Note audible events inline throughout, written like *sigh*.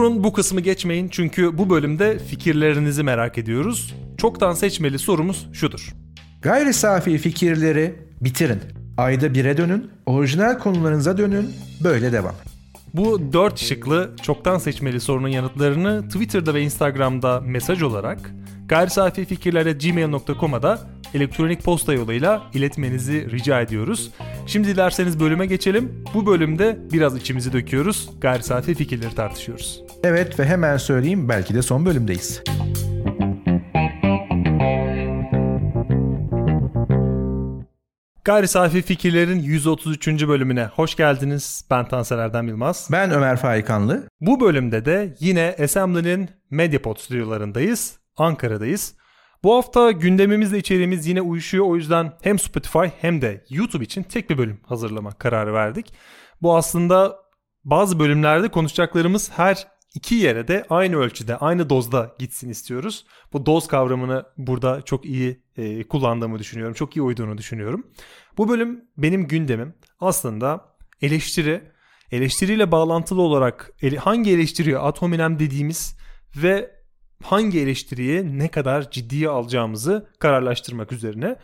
Durun bu kısmı geçmeyin çünkü bu bölümde fikirlerinizi merak ediyoruz. Çoktan seçmeli sorumuz şudur. Gayri safi fikirleri bitirin. Ayda bire dönün, orijinal konularınıza dönün, böyle devam. Bu dört şıklı çoktan seçmeli sorunun yanıtlarını Twitter'da ve Instagram'da mesaj olarak gayri safi fikirlere gmail.com'a da elektronik posta yoluyla iletmenizi rica ediyoruz. Şimdi dilerseniz bölüme geçelim. Bu bölümde biraz içimizi döküyoruz. Gayri safi fikirleri tartışıyoruz. Evet ve hemen söyleyeyim belki de son bölümdeyiz. Gayri Safi Fikirlerin 133. bölümüne hoş geldiniz. Ben Tansel Erdem Yılmaz. Ben Ömer Faikanlı. Bu bölümde de yine Assembly'nin Mediapod stüdyolarındayız. Ankara'dayız. Bu hafta gündemimizle içeriğimiz yine uyuşuyor. O yüzden hem Spotify hem de YouTube için tek bir bölüm hazırlama kararı verdik. Bu aslında bazı bölümlerde konuşacaklarımız her iki yere de aynı ölçüde, aynı dozda gitsin istiyoruz. Bu doz kavramını burada çok iyi e, kullandığımı düşünüyorum. Çok iyi uyduğunu düşünüyorum. Bu bölüm benim gündemim. Aslında eleştiri, eleştiriyle bağlantılı olarak ele, hangi eleştiriye atominem dediğimiz ve hangi eleştiriyi ne kadar ciddiye alacağımızı kararlaştırmak üzerine.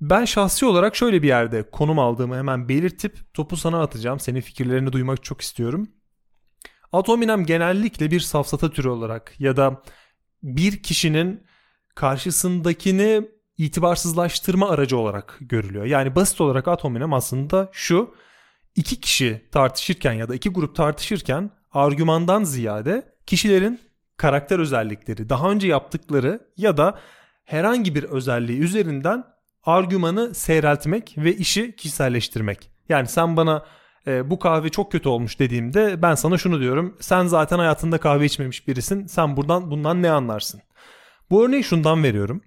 Ben şahsi olarak şöyle bir yerde konum aldığımı hemen belirtip topu sana atacağım. Senin fikirlerini duymak çok istiyorum. Atominem genellikle bir safsata türü olarak ya da bir kişinin karşısındakini itibarsızlaştırma aracı olarak görülüyor. Yani basit olarak atominem aslında şu iki kişi tartışırken ya da iki grup tartışırken argümandan ziyade kişilerin karakter özellikleri, daha önce yaptıkları ya da herhangi bir özelliği üzerinden argümanı seyreltmek ve işi kişiselleştirmek. Yani sen bana e, bu kahve çok kötü olmuş dediğimde ben sana şunu diyorum. Sen zaten hayatında kahve içmemiş birisin. Sen buradan bundan ne anlarsın? Bu örneği şundan veriyorum.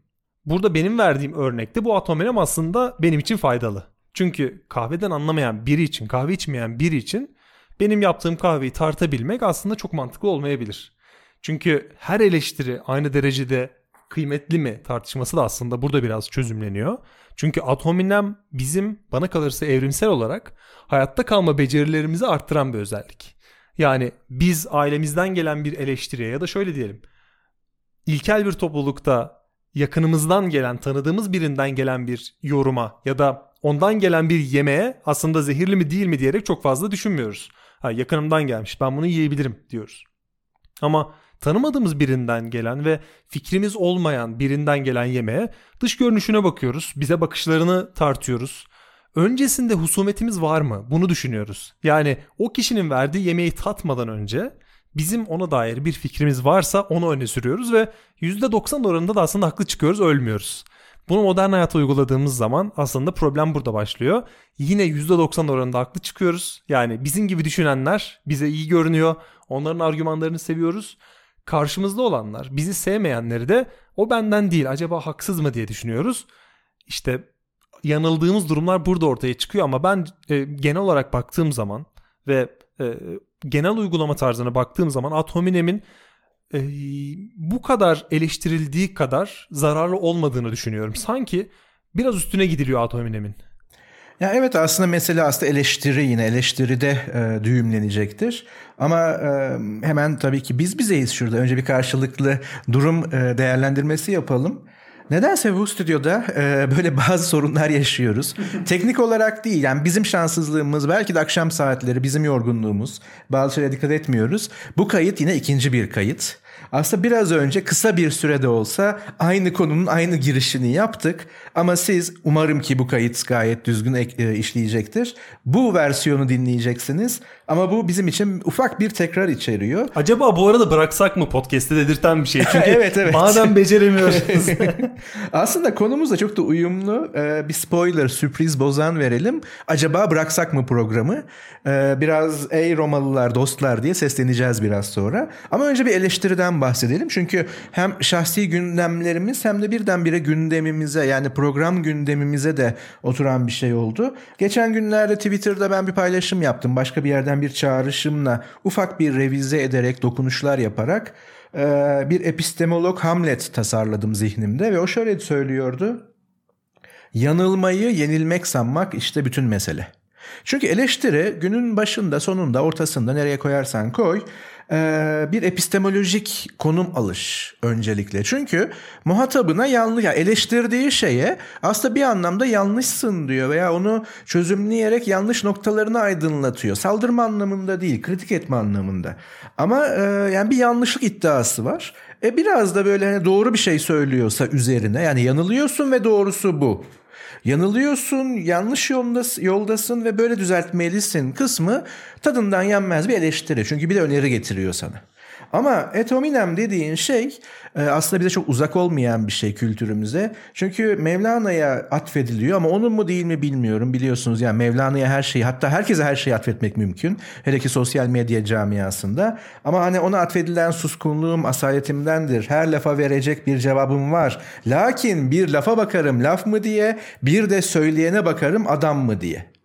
Burada benim verdiğim örnekte bu atomenem aslında benim için faydalı. Çünkü kahveden anlamayan biri için, kahve içmeyen biri için benim yaptığım kahveyi tartabilmek aslında çok mantıklı olmayabilir. Çünkü her eleştiri aynı derecede kıymetli mi tartışması da aslında burada biraz çözümleniyor. Çünkü atominem bizim bana kalırsa evrimsel olarak hayatta kalma becerilerimizi arttıran bir özellik. Yani biz ailemizden gelen bir eleştiriye ya da şöyle diyelim. İlkel bir toplulukta yakınımızdan gelen, tanıdığımız birinden gelen bir yoruma ya da ondan gelen bir yemeğe aslında zehirli mi değil mi diyerek çok fazla düşünmüyoruz. Ha, yakınımdan gelmiş ben bunu yiyebilirim diyoruz. Ama tanımadığımız birinden gelen ve fikrimiz olmayan birinden gelen yemeğe dış görünüşüne bakıyoruz. Bize bakışlarını tartıyoruz. Öncesinde husumetimiz var mı? Bunu düşünüyoruz. Yani o kişinin verdiği yemeği tatmadan önce bizim ona dair bir fikrimiz varsa onu öne sürüyoruz ve %90 oranında da aslında haklı çıkıyoruz, ölmüyoruz. Bunu modern hayata uyguladığımız zaman aslında problem burada başlıyor. Yine %90 oranında haklı çıkıyoruz. Yani bizim gibi düşünenler bize iyi görünüyor. Onların argümanlarını seviyoruz karşımızda olanlar, bizi sevmeyenleri de o benden değil acaba haksız mı diye düşünüyoruz. İşte yanıldığımız durumlar burada ortaya çıkıyor ama ben e, genel olarak baktığım zaman ve e, genel uygulama tarzına baktığım zaman Atominem'in e, bu kadar eleştirildiği kadar zararlı olmadığını düşünüyorum. Sanki biraz üstüne gidiliyor Atominem'in. Ya evet aslında mesele aslında eleştiri yine eleştiride e, düğümlenecektir. Ama e, hemen tabii ki biz bizeyiz şurada. Önce bir karşılıklı durum e, değerlendirmesi yapalım. Nedense bu stüdyoda e, böyle bazı sorunlar yaşıyoruz. Teknik olarak değil yani bizim şanssızlığımız belki de akşam saatleri bizim yorgunluğumuz. Bazı şeylere dikkat etmiyoruz. Bu kayıt yine ikinci bir kayıt. Aslında biraz önce kısa bir sürede olsa aynı konunun aynı girişini yaptık. Ama siz umarım ki bu kayıt gayet düzgün e, işleyecektir. Bu versiyonu dinleyeceksiniz. Ama bu bizim için ufak bir tekrar içeriyor. Acaba bu arada bıraksak mı podcast'te dedirten bir şey? Çünkü *laughs* evet, evet. madem beceremiyoruz. *laughs* Aslında konumuzla çok da uyumlu. Ee, bir spoiler, sürpriz bozan verelim. Acaba bıraksak mı programı? Ee, biraz ey Romalılar, dostlar diye sesleneceğiz biraz sonra. Ama önce bir eleştiriden bahsedelim. Çünkü hem şahsi gündemlerimiz hem de birdenbire gündemimize yani program gündemimize de oturan bir şey oldu. Geçen günlerde Twitter'da ben bir paylaşım yaptım. Başka bir yerden bir çağrışımla ufak bir revize ederek, dokunuşlar yaparak e, bir epistemolog Hamlet tasarladım zihnimde ve o şöyle söylüyordu. Yanılmayı yenilmek sanmak işte bütün mesele. Çünkü eleştiri günün başında, sonunda, ortasında nereye koyarsan koy bir epistemolojik konum alış öncelikle. Çünkü muhatabına yanlış, yani eleştirdiği şeye aslında bir anlamda yanlışsın diyor veya onu çözümleyerek yanlış noktalarını aydınlatıyor. Saldırma anlamında değil, kritik etme anlamında. Ama e, yani bir yanlışlık iddiası var. E biraz da böyle hani doğru bir şey söylüyorsa üzerine yani yanılıyorsun ve doğrusu bu. Yanılıyorsun, yanlış yoldasın, ve böyle düzeltmelisin kısmı tadından yenmez bir eleştiri. Çünkü bir de öneri getiriyor sana. Ama et hominem dediğin şey e, aslında bize çok uzak olmayan bir şey kültürümüze. Çünkü Mevlana'ya atfediliyor ama onun mu değil mi bilmiyorum. Biliyorsunuz yani Mevlana'ya her şeyi hatta herkese her şeyi atfetmek mümkün. Hele ki sosyal medya camiasında. Ama hani ona atfedilen suskunluğum asaletimdendir. Her lafa verecek bir cevabım var. Lakin bir lafa bakarım laf mı diye bir de söyleyene bakarım adam mı diye.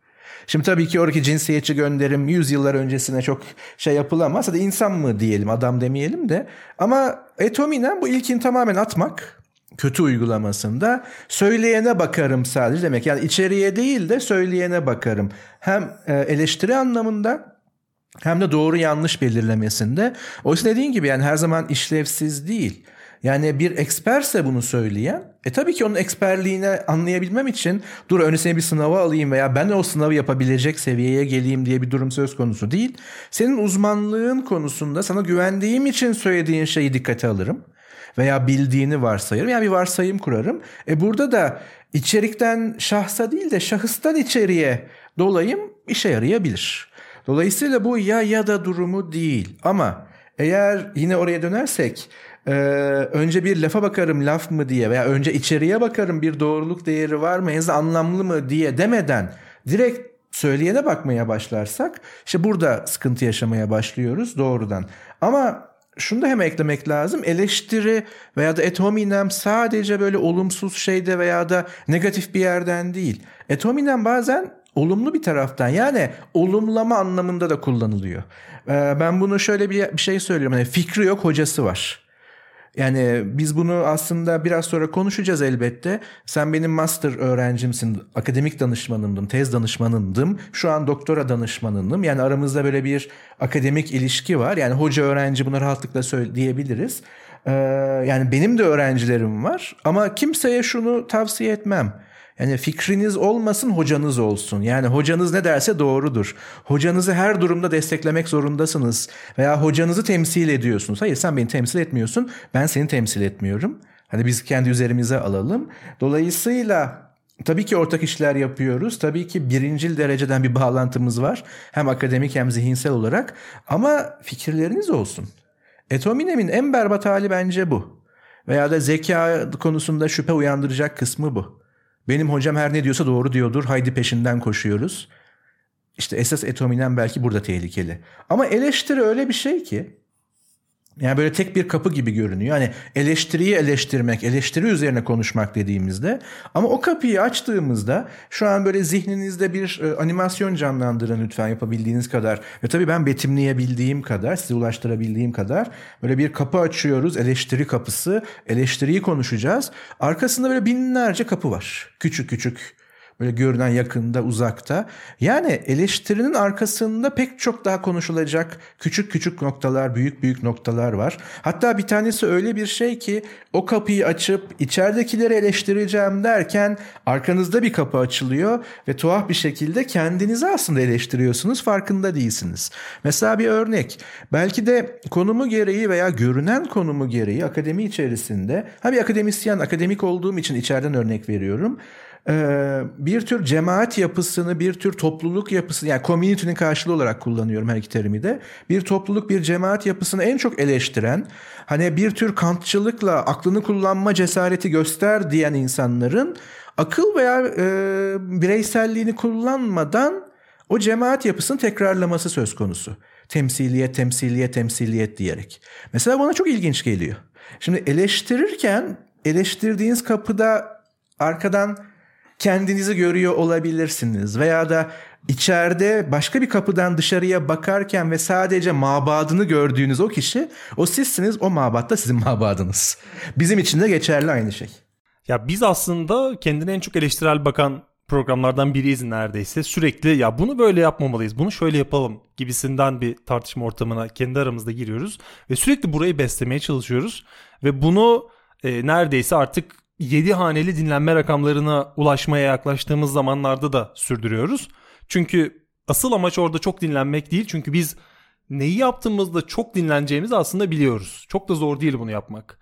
Şimdi tabii ki oradaki cinsiyetçi gönderim 100 yıllar öncesine çok şey yapılamaz. Hadi insan mı diyelim adam demeyelim de. Ama etominen bu ilkin tamamen atmak kötü uygulamasında söyleyene bakarım sadece demek. Yani içeriye değil de söyleyene bakarım. Hem e, eleştiri anlamında hem de doğru yanlış belirlemesinde. Oysa dediğin gibi yani her zaman işlevsiz değil. Yani bir eksperse bunu söyleyen e tabii ki onun eksperliğini anlayabilmem için dur öncesine bir sınavı alayım veya ben o sınavı yapabilecek seviyeye geleyim diye bir durum söz konusu değil. Senin uzmanlığın konusunda sana güvendiğim için söylediğin şeyi dikkate alırım veya bildiğini varsayırım. Yani bir varsayım kurarım. E burada da içerikten şahsa değil de şahıstan içeriye dolayım işe yarayabilir. Dolayısıyla bu ya ya da durumu değil ama eğer yine oraya dönersek e, önce bir lafa bakarım laf mı diye veya önce içeriye bakarım bir doğruluk değeri var mı en anlamlı mı diye demeden direkt söyleyene bakmaya başlarsak işte burada sıkıntı yaşamaya başlıyoruz doğrudan. Ama şunu da hem eklemek lazım. Eleştiri veya da et hominem sadece böyle olumsuz şeyde veya da negatif bir yerden değil. Et hominem bazen olumlu bir taraftan yani olumlama anlamında da kullanılıyor. Ee, ben bunu şöyle bir, şey söylüyorum. Yani fikri yok hocası var. Yani biz bunu aslında biraz sonra konuşacağız elbette. Sen benim master öğrencimsin, akademik danışmanımdım, tez danışmanındım. Şu an doktora danışmanındım. Yani aramızda böyle bir akademik ilişki var. Yani hoca öğrenci bunu rahatlıkla söyleyebiliriz. Ee, yani benim de öğrencilerim var ama kimseye şunu tavsiye etmem. Yani fikriniz olmasın hocanız olsun. Yani hocanız ne derse doğrudur. Hocanızı her durumda desteklemek zorundasınız. Veya hocanızı temsil ediyorsunuz. Hayır sen beni temsil etmiyorsun. Ben seni temsil etmiyorum. Hani biz kendi üzerimize alalım. Dolayısıyla Tabii ki ortak işler yapıyoruz. Tabii ki birincil dereceden bir bağlantımız var. Hem akademik hem zihinsel olarak. Ama fikirleriniz olsun. Etominem'in en berbat hali bence bu. Veya da zeka konusunda şüphe uyandıracak kısmı bu. Benim hocam her ne diyorsa doğru diyordur. Haydi peşinden koşuyoruz. İşte esas etominen belki burada tehlikeli. Ama eleştiri öyle bir şey ki yani böyle tek bir kapı gibi görünüyor. Yani eleştiriyi eleştirmek, eleştiri üzerine konuşmak dediğimizde ama o kapıyı açtığımızda şu an böyle zihninizde bir e, animasyon canlandırın lütfen yapabildiğiniz kadar ve tabii ben betimleyebildiğim kadar, size ulaştırabildiğim kadar böyle bir kapı açıyoruz, eleştiri kapısı, eleştiriyi konuşacağız. Arkasında böyle binlerce kapı var. Küçük küçük Böyle görünen yakında, uzakta. Yani eleştirinin arkasında pek çok daha konuşulacak küçük küçük noktalar, büyük büyük noktalar var. Hatta bir tanesi öyle bir şey ki o kapıyı açıp içeridekileri eleştireceğim derken arkanızda bir kapı açılıyor ve tuhaf bir şekilde kendinizi aslında eleştiriyorsunuz, farkında değilsiniz. Mesela bir örnek. Belki de konumu gereği veya görünen konumu gereği akademi içerisinde, ha bir akademisyen, akademik olduğum için içeriden örnek veriyorum ee, bir tür cemaat yapısını, bir tür topluluk yapısını yani community'nin karşılığı olarak kullanıyorum her iki terimi de. Bir topluluk, bir cemaat yapısını en çok eleştiren, hani bir tür kantçılıkla aklını kullanma cesareti göster diyen insanların akıl veya e, bireyselliğini kullanmadan o cemaat yapısını tekrarlaması söz konusu. Temsiliyet, temsiliyet, temsiliyet diyerek. Mesela bana çok ilginç geliyor. Şimdi eleştirirken eleştirdiğiniz kapıda arkadan kendinizi görüyor olabilirsiniz veya da içeride başka bir kapıdan dışarıya bakarken ve sadece mabadını gördüğünüz o kişi o sizsiniz o mabat da sizin *laughs* mabadınız. Bizim için de geçerli aynı şey. Ya biz aslında kendine en çok eleştirel bakan programlardan biriyiz neredeyse. Sürekli ya bunu böyle yapmamalıyız, bunu şöyle yapalım gibisinden bir tartışma ortamına kendi aramızda giriyoruz ve sürekli burayı beslemeye çalışıyoruz ve bunu e, neredeyse artık 7 haneli dinlenme rakamlarına ulaşmaya yaklaştığımız zamanlarda da sürdürüyoruz. Çünkü asıl amaç orada çok dinlenmek değil çünkü biz neyi yaptığımızda çok dinleneceğimizi aslında biliyoruz. Çok da zor değil bunu yapmak.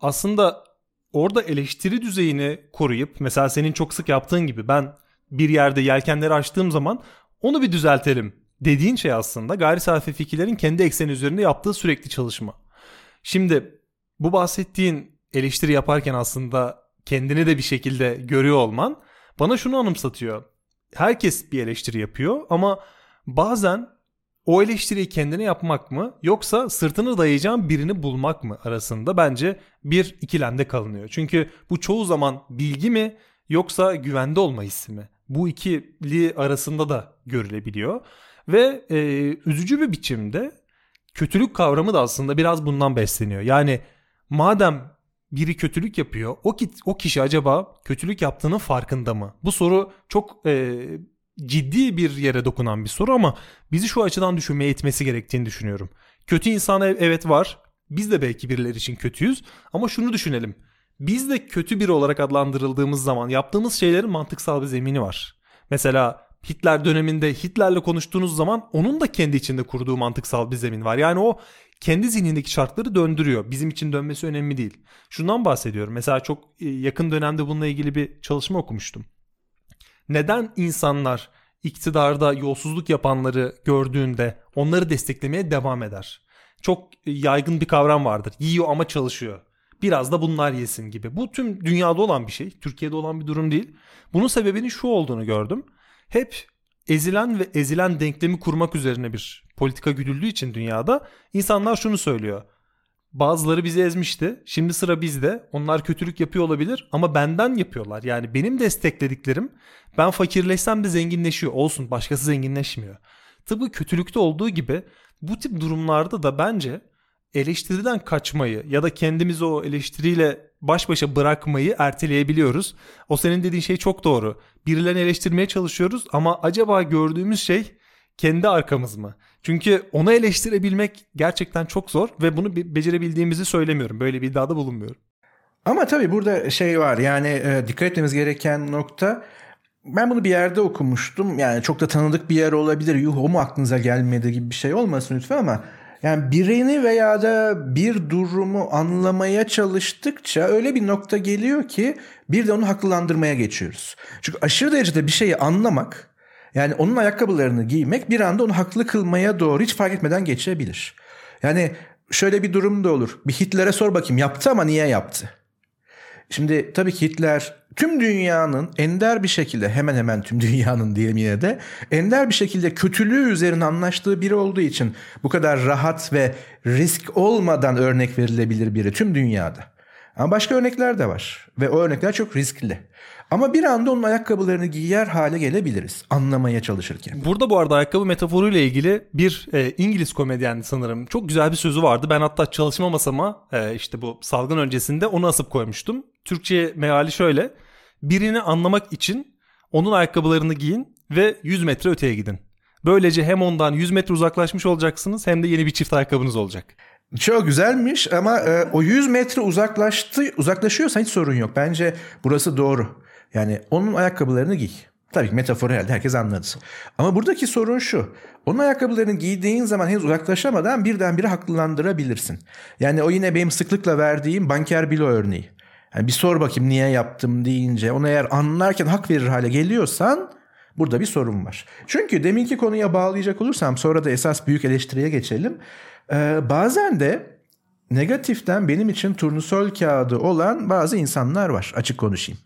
Aslında orada eleştiri düzeyini koruyup mesela senin çok sık yaptığın gibi ben bir yerde yelkenleri açtığım zaman onu bir düzeltelim dediğin şey aslında gayri safi fikirlerin kendi ekseni üzerinde yaptığı sürekli çalışma. Şimdi bu bahsettiğin eleştiri yaparken aslında kendini de bir şekilde görüyor olman bana şunu anımsatıyor. Herkes bir eleştiri yapıyor ama bazen o eleştiriyi kendine yapmak mı yoksa sırtını dayayacağın birini bulmak mı arasında bence bir ikilemde kalınıyor. Çünkü bu çoğu zaman bilgi mi yoksa güvende olma hissi mi? Bu ikili arasında da görülebiliyor. Ve e, üzücü bir biçimde kötülük kavramı da aslında biraz bundan besleniyor. Yani madem biri kötülük yapıyor, o, ki, o kişi acaba kötülük yaptığının farkında mı? Bu soru çok e, ciddi bir yere dokunan bir soru ama bizi şu açıdan düşünmeye itmesi gerektiğini düşünüyorum. Kötü insan evet var. Biz de belki birileri için kötüyüz ama şunu düşünelim. Biz de kötü biri olarak adlandırıldığımız zaman yaptığımız şeylerin mantıksal bir zemini var. Mesela Hitler döneminde Hitler'le konuştuğunuz zaman onun da kendi içinde kurduğu mantıksal bir zemin var. Yani o kendi zihnindeki şartları döndürüyor. Bizim için dönmesi önemli değil. Şundan bahsediyorum. Mesela çok e, yakın dönemde bununla ilgili bir çalışma okumuştum. Neden insanlar iktidarda yolsuzluk yapanları gördüğünde onları desteklemeye devam eder? Çok yaygın bir kavram vardır. Yiyor ama çalışıyor. Biraz da bunlar yesin gibi. Bu tüm dünyada olan bir şey. Türkiye'de olan bir durum değil. Bunun sebebinin şu olduğunu gördüm. Hep ezilen ve ezilen denklemi kurmak üzerine bir politika güdüldüğü için dünyada insanlar şunu söylüyor. Bazıları bizi ezmişti. Şimdi sıra bizde. Onlar kötülük yapıyor olabilir ama benden yapıyorlar. Yani benim desteklediklerim ben fakirleşsem de zenginleşiyor. Olsun başkası zenginleşmiyor. Tıpkı kötülükte olduğu gibi bu tip durumlarda da bence eleştiriden kaçmayı ya da kendimizi o eleştiriyle baş başa bırakmayı erteleyebiliyoruz. O senin dediğin şey çok doğru. Birilerini eleştirmeye çalışıyoruz ama acaba gördüğümüz şey kendi arkamız mı? Çünkü onu eleştirebilmek gerçekten çok zor ve bunu becerebildiğimizi söylemiyorum. Böyle bir iddiada bulunmuyorum. Ama tabii burada şey var yani e, dikkat etmemiz gereken nokta ben bunu bir yerde okumuştum. Yani çok da tanıdık bir yer olabilir. Yuh o mu aklınıza gelmedi gibi bir şey olmasın lütfen ama yani birini veya da bir durumu anlamaya çalıştıkça öyle bir nokta geliyor ki bir de onu haklılandırmaya geçiyoruz. Çünkü aşırı derecede bir şeyi anlamak yani onun ayakkabılarını giymek bir anda onu haklı kılmaya doğru hiç fark etmeden geçebilir. Yani şöyle bir durum da olur. Bir Hitler'e sor bakayım yaptı ama niye yaptı? Şimdi tabii Hitler tüm dünyanın ender bir şekilde hemen hemen tüm *laughs* dünyanın diyelim yine de ender bir şekilde kötülüğü üzerine anlaştığı biri olduğu için bu kadar rahat ve risk olmadan örnek verilebilir biri tüm dünyada. Ama başka örnekler de var ve o örnekler çok riskli. Ama bir anda onun ayakkabılarını giyer hale gelebiliriz anlamaya çalışırken. Burada bu arada ayakkabı metaforuyla ilgili bir e, İngiliz komedyen sanırım çok güzel bir sözü vardı. Ben hatta çalışma masama e, işte bu salgın öncesinde onu asıp koymuştum. Türkçe meali şöyle. Birini anlamak için onun ayakkabılarını giyin ve 100 metre öteye gidin. Böylece hem ondan 100 metre uzaklaşmış olacaksınız hem de yeni bir çift ayakkabınız olacak. Çok güzelmiş ama e, o 100 metre uzaklaştı uzaklaşıyorsa hiç sorun yok. Bence burası doğru. Yani onun ayakkabılarını giy. Tabii ki metafor herhalde herkes anladı. Ama buradaki sorun şu. Onun ayakkabılarını giydiğin zaman henüz uzaklaşamadan birdenbire haklılandırabilirsin. Yani o yine benim sıklıkla verdiğim banker bilo örneği. Yani bir sor bakayım niye yaptım deyince onu eğer anlarken hak verir hale geliyorsan burada bir sorun var. Çünkü deminki konuya bağlayacak olursam sonra da esas büyük eleştiriye geçelim. Ee, bazen de negatiften benim için turnusol kağıdı olan bazı insanlar var açık konuşayım.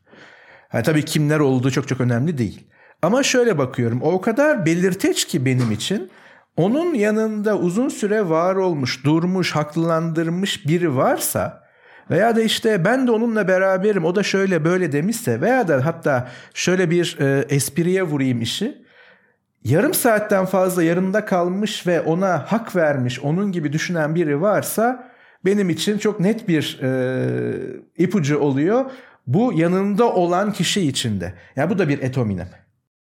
Yani tabii kimler olduğu çok çok önemli değil. Ama şöyle bakıyorum o kadar belirteç ki benim için onun yanında uzun süre var olmuş, durmuş, haklılandırmış biri varsa veya da işte ben de onunla beraberim o da şöyle böyle demişse veya da hatta şöyle bir e, espriye vurayım işi yarım saatten fazla yarımda kalmış ve ona hak vermiş onun gibi düşünen biri varsa benim için çok net bir e, ipucu oluyor. Bu yanında olan kişi içinde. Yani bu da bir etominem.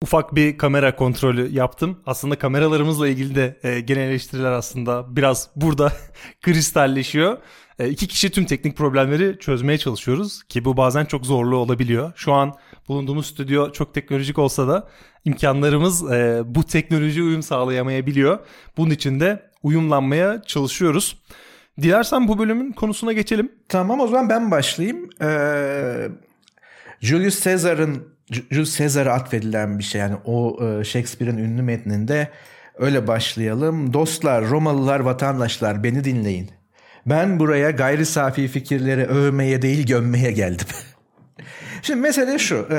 ufak bir kamera kontrolü yaptım. Aslında kameralarımızla ilgili de e, genel eleştiriler aslında biraz burada *laughs* kristalleşiyor. E, iki kişi tüm teknik problemleri çözmeye çalışıyoruz ki bu bazen çok zorlu olabiliyor. Şu an bulunduğumuz stüdyo çok teknolojik olsa da imkanlarımız e, bu teknoloji uyum sağlayamayabiliyor. Bunun için de uyumlanmaya çalışıyoruz. Dilersen bu bölümün konusuna geçelim. Tamam o zaman ben başlayayım. Ee, Julius Caesar'ın Julius Caesar'a atfedilen bir şey yani o e, Shakespeare'in ünlü metninde öyle başlayalım. Dostlar, Romalılar, vatandaşlar beni dinleyin. Ben buraya gayri safi fikirleri övmeye değil gömmeye geldim. *laughs* Şimdi mesele şu. E,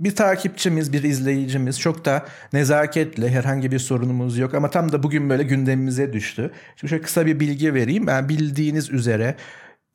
bir takipçimiz, bir izleyicimiz çok da nezaketle herhangi bir sorunumuz yok ama tam da bugün böyle gündemimize düştü. Şimdi şöyle kısa bir bilgi vereyim. Ben bildiğiniz üzere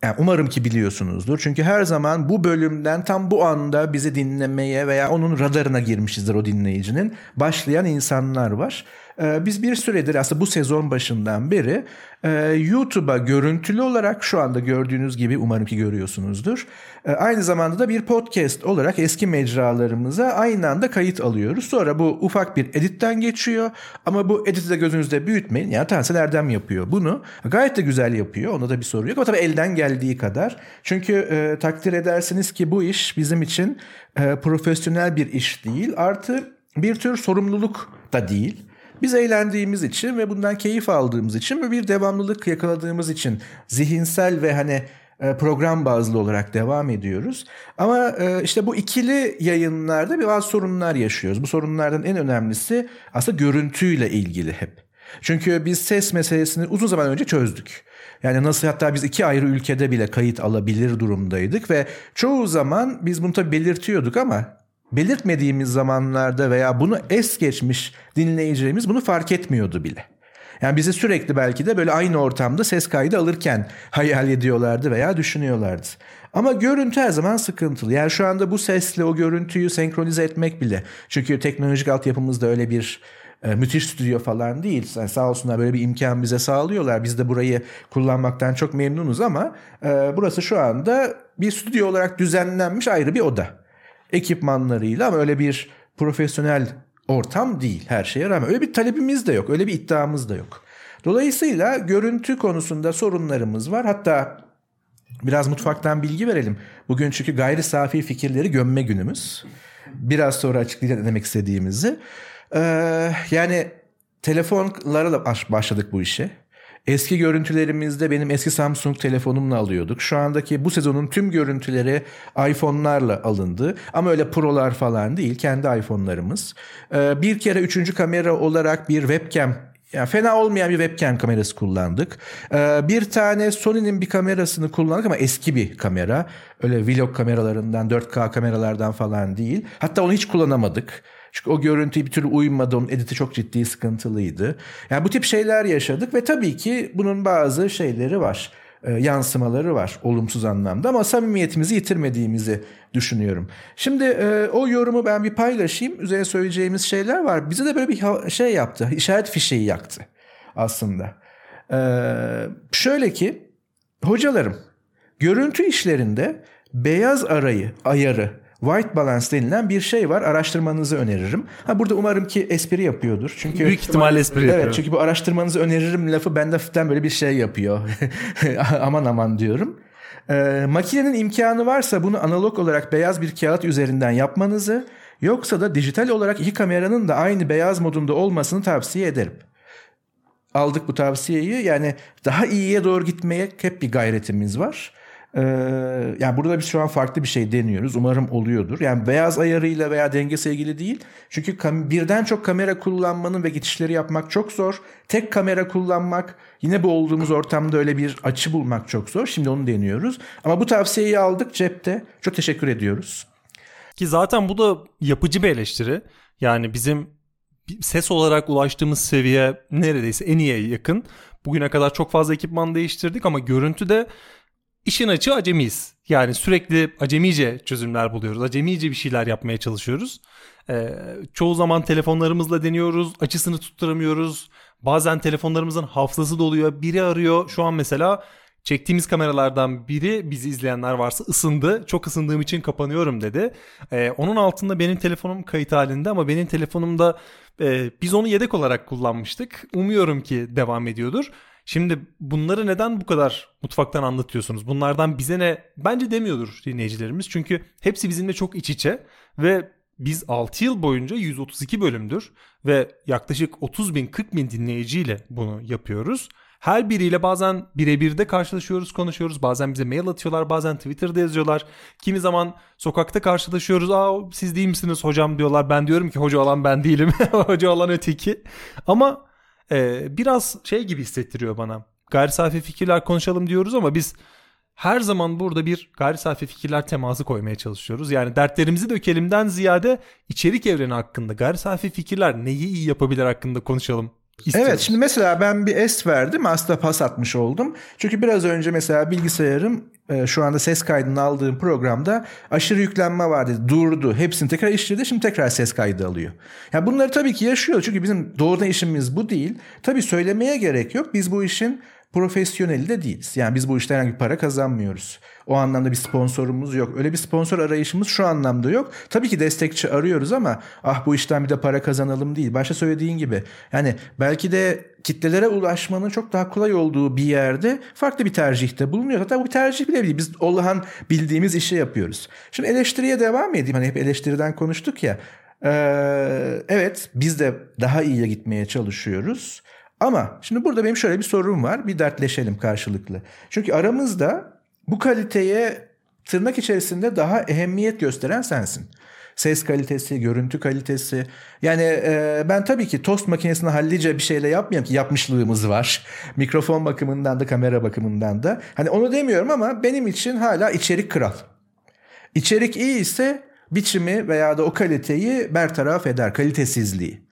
yani umarım ki biliyorsunuzdur. Çünkü her zaman bu bölümden tam bu anda bizi dinlemeye veya onun radarına girmişizdir o dinleyicinin. Başlayan insanlar var. Ee, biz bir süredir aslında bu sezon başından beri e, YouTube'a görüntülü olarak şu anda gördüğünüz gibi umarım ki görüyorsunuzdur. E, aynı zamanda da bir podcast olarak eski mecralarımıza aynı anda kayıt alıyoruz. Sonra bu ufak bir editten geçiyor ama bu editi de gözünüzde büyütmeyin. Yani Tansel Erdem yapıyor bunu. Gayet de güzel yapıyor. Onda da bir sorun yok ama tabii elden geldiği kadar. Çünkü e, takdir edersiniz ki bu iş bizim için e, profesyonel bir iş değil. Artı bir tür sorumluluk da değil. Biz eğlendiğimiz için ve bundan keyif aldığımız için ve bir devamlılık yakaladığımız için zihinsel ve hani e, program bazlı olarak devam ediyoruz. Ama e, işte bu ikili yayınlarda bir bazı sorunlar yaşıyoruz. Bu sorunlardan en önemlisi aslında görüntüyle ilgili hep. Çünkü biz ses meselesini uzun zaman önce çözdük. Yani nasıl hatta biz iki ayrı ülkede bile kayıt alabilir durumdaydık ve çoğu zaman biz bunu tabii belirtiyorduk ama belirtmediğimiz zamanlarda veya bunu es geçmiş dinleyicilerimiz bunu fark etmiyordu bile. Yani bizi sürekli belki de böyle aynı ortamda ses kaydı alırken hayal ediyorlardı veya düşünüyorlardı. Ama görüntü her zaman sıkıntılı. Yani şu anda bu sesle o görüntüyü senkronize etmek bile. Çünkü teknolojik altyapımızda öyle bir e, müthiş stüdyo falan değil. Yani sağ olsunlar böyle bir imkan bize sağlıyorlar. Biz de burayı kullanmaktan çok memnunuz ama e, burası şu anda bir stüdyo olarak düzenlenmiş ayrı bir oda ekipmanlarıyla ama öyle bir profesyonel ortam değil her şeye rağmen. Öyle bir talebimiz de yok, öyle bir iddiamız da yok. Dolayısıyla görüntü konusunda sorunlarımız var. Hatta biraz mutfaktan bilgi verelim. Bugün çünkü gayri safi fikirleri gömme günümüz. Biraz sonra açıklayacağım ne demek istediğimizi. Ee, yani telefonlara da başladık bu işe. Eski görüntülerimizde benim eski Samsung telefonumla alıyorduk. Şu andaki bu sezonun tüm görüntüleri iPhone'larla alındı. Ama öyle Pro'lar falan değil. Kendi iPhone'larımız. Ee, bir kere üçüncü kamera olarak bir webcam yani fena olmayan bir webcam kamerası kullandık. Ee, bir tane Sony'nin bir kamerasını kullandık ama eski bir kamera. Öyle vlog kameralarından, 4K kameralardan falan değil. Hatta onu hiç kullanamadık. Çünkü o görüntüye bir türlü uymadı. Onun editi çok ciddi sıkıntılıydı. Yani bu tip şeyler yaşadık ve tabii ki bunun bazı şeyleri var. E, yansımaları var olumsuz anlamda ama samimiyetimizi yitirmediğimizi düşünüyorum. Şimdi e, o yorumu ben bir paylaşayım. Üzerine söyleyeceğimiz şeyler var. Bize de böyle bir şey yaptı. İşaret fişeği yaktı aslında. E, şöyle ki hocalarım görüntü işlerinde beyaz arayı, ayarı white balance denilen bir şey var. Araştırmanızı öneririm. Ha burada umarım ki espri yapıyordur. Çünkü büyük ihtimalle espri evet, yapıyor. Evet çünkü bu araştırmanızı öneririm lafı bende hafiften böyle bir şey yapıyor. *laughs* aman aman diyorum. Ee, makinenin imkanı varsa bunu analog olarak beyaz bir kağıt üzerinden yapmanızı yoksa da dijital olarak iki kameranın da aynı beyaz modunda olmasını tavsiye ederim. Aldık bu tavsiyeyi yani daha iyiye doğru gitmeye hep bir gayretimiz var. Ee, yani burada biz şu an farklı bir şey deniyoruz. Umarım oluyordur. Yani beyaz ayarıyla veya dengesi ilgili değil. Çünkü birden çok kamera kullanmanın ve geçişleri yapmak çok zor. Tek kamera kullanmak yine bu olduğumuz ortamda öyle bir açı bulmak çok zor. Şimdi onu deniyoruz. Ama bu tavsiyeyi aldık cepte. Çok teşekkür ediyoruz. Ki zaten bu da yapıcı bir eleştiri. Yani bizim ses olarak ulaştığımız seviye neredeyse en iyiye yakın. Bugüne kadar çok fazla ekipman değiştirdik ama görüntüde İşin açığı acemiyiz. Yani sürekli acemice çözümler buluyoruz. Acemice bir şeyler yapmaya çalışıyoruz. Ee, çoğu zaman telefonlarımızla deniyoruz. Açısını tutturamıyoruz. Bazen telefonlarımızın hafızası doluyor. Biri arıyor. Şu an mesela çektiğimiz kameralardan biri bizi izleyenler varsa ısındı. Çok ısındığım için kapanıyorum dedi. Ee, onun altında benim telefonum kayıt halinde ama benim telefonumda e, biz onu yedek olarak kullanmıştık. Umuyorum ki devam ediyordur. Şimdi bunları neden bu kadar mutfaktan anlatıyorsunuz? Bunlardan bize ne? Bence demiyordur dinleyicilerimiz. Çünkü hepsi bizimle çok iç içe ve biz 6 yıl boyunca 132 bölümdür ve yaklaşık 30 bin 40 bin dinleyiciyle bunu yapıyoruz. Her biriyle bazen birebir de karşılaşıyoruz, konuşuyoruz. Bazen bize mail atıyorlar, bazen Twitter'da yazıyorlar. Kimi zaman sokakta karşılaşıyoruz. Aa siz değil misiniz hocam diyorlar. Ben diyorum ki hoca olan ben değilim. *laughs* hoca olan öteki. Ama e, biraz şey gibi hissettiriyor bana. Gayri safi fikirler konuşalım diyoruz ama biz her zaman burada bir gayri safi fikirler teması koymaya çalışıyoruz. Yani dertlerimizi dökelimden ziyade içerik evreni hakkında gayri safi fikirler neyi iyi yapabilir hakkında konuşalım İstiyoruz. Evet şimdi mesela ben bir es verdim aslında pas atmış oldum. Çünkü biraz önce mesela bilgisayarım e, şu anda ses kaydını aldığım programda aşırı yüklenme vardı. Durdu. Hepsini tekrar işledi. Şimdi tekrar ses kaydı alıyor. Yani bunları tabii ki yaşıyor. Çünkü bizim doğrudan işimiz bu değil. Tabii söylemeye gerek yok. Biz bu işin profesyoneli de değiliz. Yani biz bu işten herhangi bir para kazanmıyoruz. O anlamda bir sponsorumuz yok. Öyle bir sponsor arayışımız şu anlamda yok. Tabii ki destekçi arıyoruz ama ah bu işten bir de para kazanalım değil. Başta söylediğin gibi. Yani belki de kitlelere ulaşmanın çok daha kolay olduğu bir yerde farklı bir tercihte bulunuyor. Hatta bu bir tercih bile değil. Biz Allah'ın bildiğimiz işi yapıyoruz. Şimdi eleştiriye devam edeyim. Hani hep eleştiriden konuştuk ya. Ee, evet biz de daha iyiye gitmeye çalışıyoruz. Ama şimdi burada benim şöyle bir sorum var. Bir dertleşelim karşılıklı. Çünkü aramızda bu kaliteye tırnak içerisinde daha ehemmiyet gösteren sensin. Ses kalitesi, görüntü kalitesi. Yani e, ben tabii ki tost makinesini hallice bir şeyle yapmıyorum ki yapmışlığımız var. *laughs* Mikrofon bakımından da kamera bakımından da. Hani onu demiyorum ama benim için hala içerik kral. İçerik iyi ise biçimi veya da o kaliteyi bertaraf eder, kalitesizliği.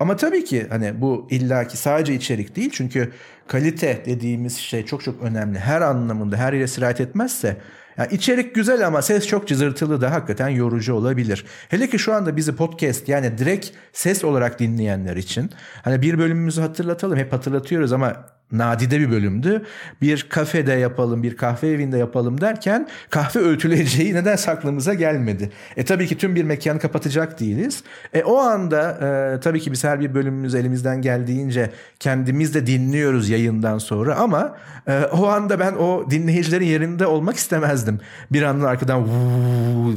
Ama tabii ki hani bu illaki sadece içerik değil çünkü kalite dediğimiz şey çok çok önemli. Her anlamında her yere sirayet etmezse yani içerik güzel ama ses çok cızırtılı da hakikaten yorucu olabilir. Hele ki şu anda bizi podcast yani direkt ses olarak dinleyenler için hani bir bölümümüzü hatırlatalım hep hatırlatıyoruz ama nadide bir bölümdü. Bir kafede yapalım, bir kahve evinde yapalım derken kahve öğütüleceği neden aklımıza gelmedi. E tabii ki tüm bir mekanı kapatacak değiliz. E o anda e, tabii ki biz her bir bölümümüz elimizden geldiğince kendimiz de dinliyoruz yayından sonra ama e, o anda ben o dinleyicilerin yerinde olmak istemezdim. Bir anda arkadan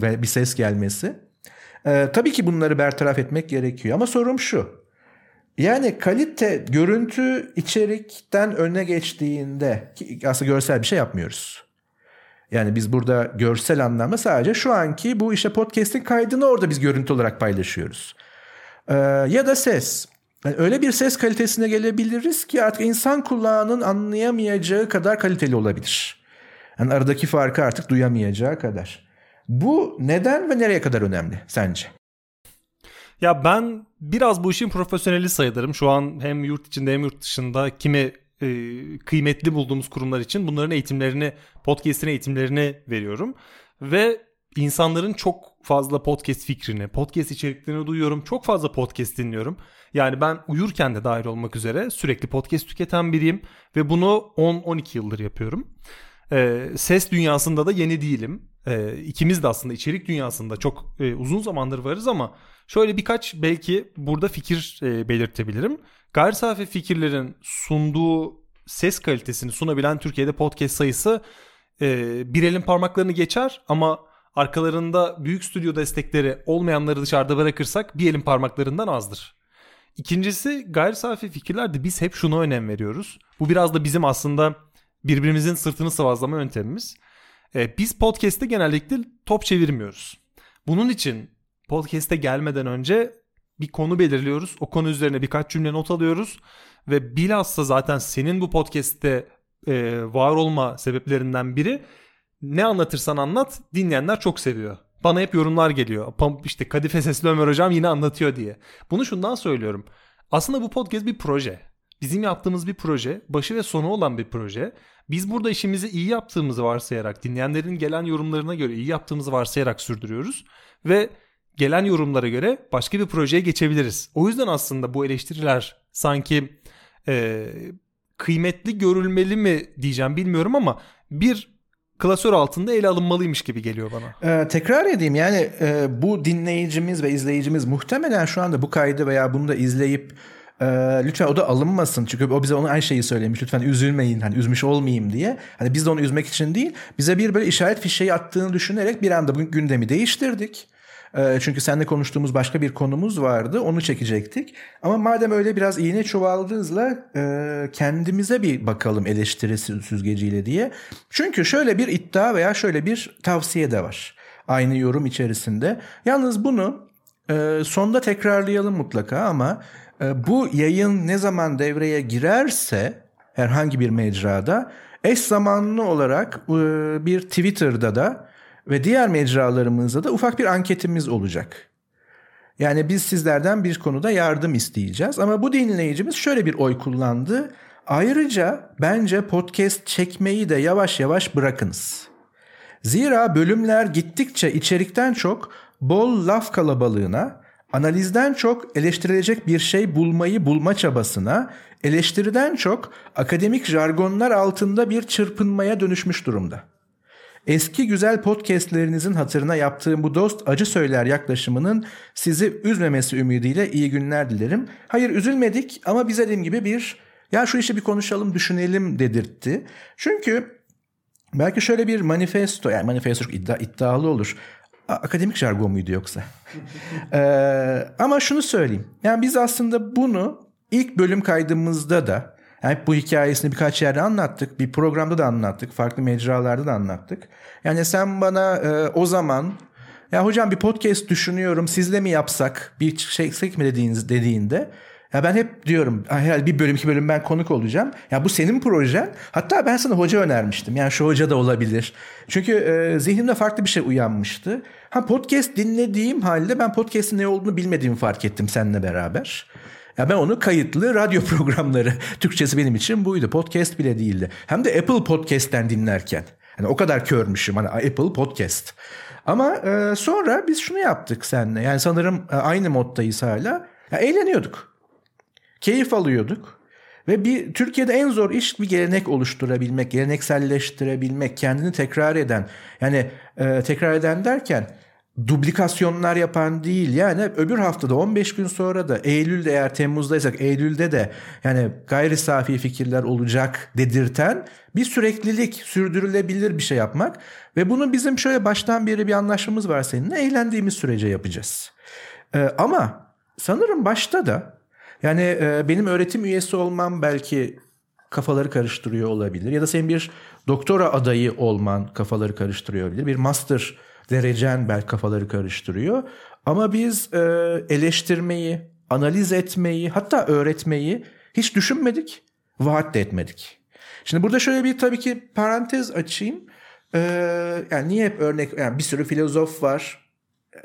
ve bir ses gelmesi. E, tabii ki bunları bertaraf etmek gerekiyor ama sorum şu. Yani kalite görüntü içerikten öne geçtiğinde ki aslında görsel bir şey yapmıyoruz. Yani biz burada görsel anlamda sadece şu anki bu işte podcast'in kaydını orada biz görüntü olarak paylaşıyoruz. Ee, ya da ses. Yani öyle bir ses kalitesine gelebiliriz ki artık insan kulağının anlayamayacağı kadar kaliteli olabilir. Yani aradaki farkı artık duyamayacağı kadar. Bu neden ve nereye kadar önemli sence? Ya ben biraz bu işin profesyoneli sayılırım. Şu an hem yurt içinde hem yurt dışında kimi e, kıymetli bulduğumuz kurumlar için bunların eğitimlerini, podcast'in eğitimlerini veriyorum. Ve insanların çok fazla podcast fikrini, podcast içeriklerini duyuyorum. Çok fazla podcast dinliyorum. Yani ben uyurken de dahil olmak üzere sürekli podcast tüketen biriyim ve bunu 10-12 yıldır yapıyorum. Ee, ses dünyasında da yeni değilim. Ee, ikimiz de aslında içerik dünyasında çok e, uzun zamandır varız ama Şöyle birkaç belki burada fikir e, belirtebilirim. Gayri safi fikirlerin sunduğu ses kalitesini sunabilen Türkiye'de podcast sayısı e, bir elin parmaklarını geçer ama arkalarında büyük stüdyo destekleri olmayanları dışarıda bırakırsak bir elin parmaklarından azdır. İkincisi gayri safi fikirlerde biz hep şuna önem veriyoruz. Bu biraz da bizim aslında birbirimizin sırtını sıvazlama yöntemimiz. E, biz podcast'te genellikle top çevirmiyoruz. Bunun için podcast'e gelmeden önce bir konu belirliyoruz. O konu üzerine birkaç cümle not alıyoruz ve bilhassa zaten senin bu podcast'te e, var olma sebeplerinden biri ne anlatırsan anlat dinleyenler çok seviyor. Bana hep yorumlar geliyor. İşte Kadife Sesli Ömer Hocam yine anlatıyor diye. Bunu şundan söylüyorum. Aslında bu podcast bir proje. Bizim yaptığımız bir proje, başı ve sonu olan bir proje. Biz burada işimizi iyi yaptığımızı varsayarak, dinleyenlerin gelen yorumlarına göre iyi yaptığımızı varsayarak sürdürüyoruz. Ve gelen yorumlara göre başka bir projeye geçebiliriz. O yüzden aslında bu eleştiriler sanki e, kıymetli görülmeli mi diyeceğim bilmiyorum ama bir klasör altında ele alınmalıymış gibi geliyor bana. Ee, tekrar edeyim yani e, bu dinleyicimiz ve izleyicimiz muhtemelen şu anda bu kaydı veya bunu da izleyip e, lütfen o da alınmasın. Çünkü o bize onu aynı şeyi söylemiş. Lütfen üzülmeyin hani üzmüş olmayayım diye. Hani biz de onu üzmek için değil bize bir böyle işaret fişeği attığını düşünerek bir anda bu gündemi değiştirdik. Ee, çünkü seninle konuştuğumuz başka bir konumuz vardı. Onu çekecektik. Ama madem öyle biraz iğne çuvaldızla e, kendimize bir bakalım eleştiri süzgeciyle diye. Çünkü şöyle bir iddia veya şöyle bir tavsiye de var. Aynı yorum içerisinde. Yalnız bunu e, sonda tekrarlayalım mutlaka ama bu yayın ne zaman devreye girerse herhangi bir mecrada eş zamanlı olarak bir Twitter'da da ve diğer mecralarımızda da ufak bir anketimiz olacak. Yani biz sizlerden bir konuda yardım isteyeceğiz ama bu dinleyicimiz şöyle bir oy kullandı. Ayrıca bence podcast çekmeyi de yavaş yavaş bırakınız. Zira bölümler gittikçe içerikten çok bol laf kalabalığına, analizden çok eleştirilecek bir şey bulmayı bulma çabasına, eleştiriden çok akademik jargonlar altında bir çırpınmaya dönüşmüş durumda. Eski güzel podcastlerinizin hatırına yaptığım bu dost acı söyler yaklaşımının sizi üzmemesi ümidiyle iyi günler dilerim. Hayır üzülmedik ama bize dediğim gibi bir ya şu işi bir konuşalım düşünelim dedirtti. Çünkü belki şöyle bir manifesto yani manifesto çok iddia, iddialı olur. Akademik jargon muydu yoksa? *laughs* ee, ama şunu söyleyeyim. Yani biz aslında bunu ilk bölüm kaydımızda da yani bu hikayesini birkaç yerde anlattık. Bir programda da anlattık. Farklı mecralarda da anlattık. Yani sen bana e, o zaman ya hocam bir podcast düşünüyorum sizle mi yapsak bir şey mi dediğiniz, dediğinde ya ben hep diyorum herhalde bir bölüm iki bölüm ben konuk olacağım. Ya bu senin projen. Hatta ben sana hoca önermiştim. Yani şu hoca da olabilir. Çünkü e, zihnimde farklı bir şey uyanmıştı. Ha podcast dinlediğim halde ben podcast'in ne olduğunu bilmediğimi fark ettim seninle beraber. Ya ben onu kayıtlı radyo *laughs* programları Türkçesi benim için buydu. Podcast bile değildi. Hem de Apple Podcast'ten dinlerken. Yani o kadar körmüşüm hani Apple Podcast. Ama e, sonra biz şunu yaptık seninle. Yani sanırım e, aynı moddayız hala. Ya, eğleniyorduk. Keyif alıyorduk. Ve bir Türkiye'de en zor iş bir gelenek oluşturabilmek, gelenekselleştirebilmek, kendini tekrar eden. Yani e, tekrar eden derken duplikasyonlar yapan değil. Yani öbür haftada 15 gün sonra da Eylül'de eğer Temmuz'daysak Eylül'de de yani gayri safi fikirler olacak dedirten bir süreklilik, sürdürülebilir bir şey yapmak ve bunu bizim şöyle baştan beri bir anlaşmamız var seninle eğlendiğimiz sürece yapacağız. Ee, ama sanırım başta da yani e, benim öğretim üyesi olmam belki kafaları karıştırıyor olabilir ya da senin bir doktora adayı olman kafaları karıştırıyor olabilir. Bir master derecen belki kafaları karıştırıyor. Ama biz e, eleştirmeyi, analiz etmeyi, hatta öğretmeyi hiç düşünmedik, vaat de etmedik. Şimdi burada şöyle bir tabii ki parantez açayım. Ee, yani niye hep örnek, yani bir sürü filozof var,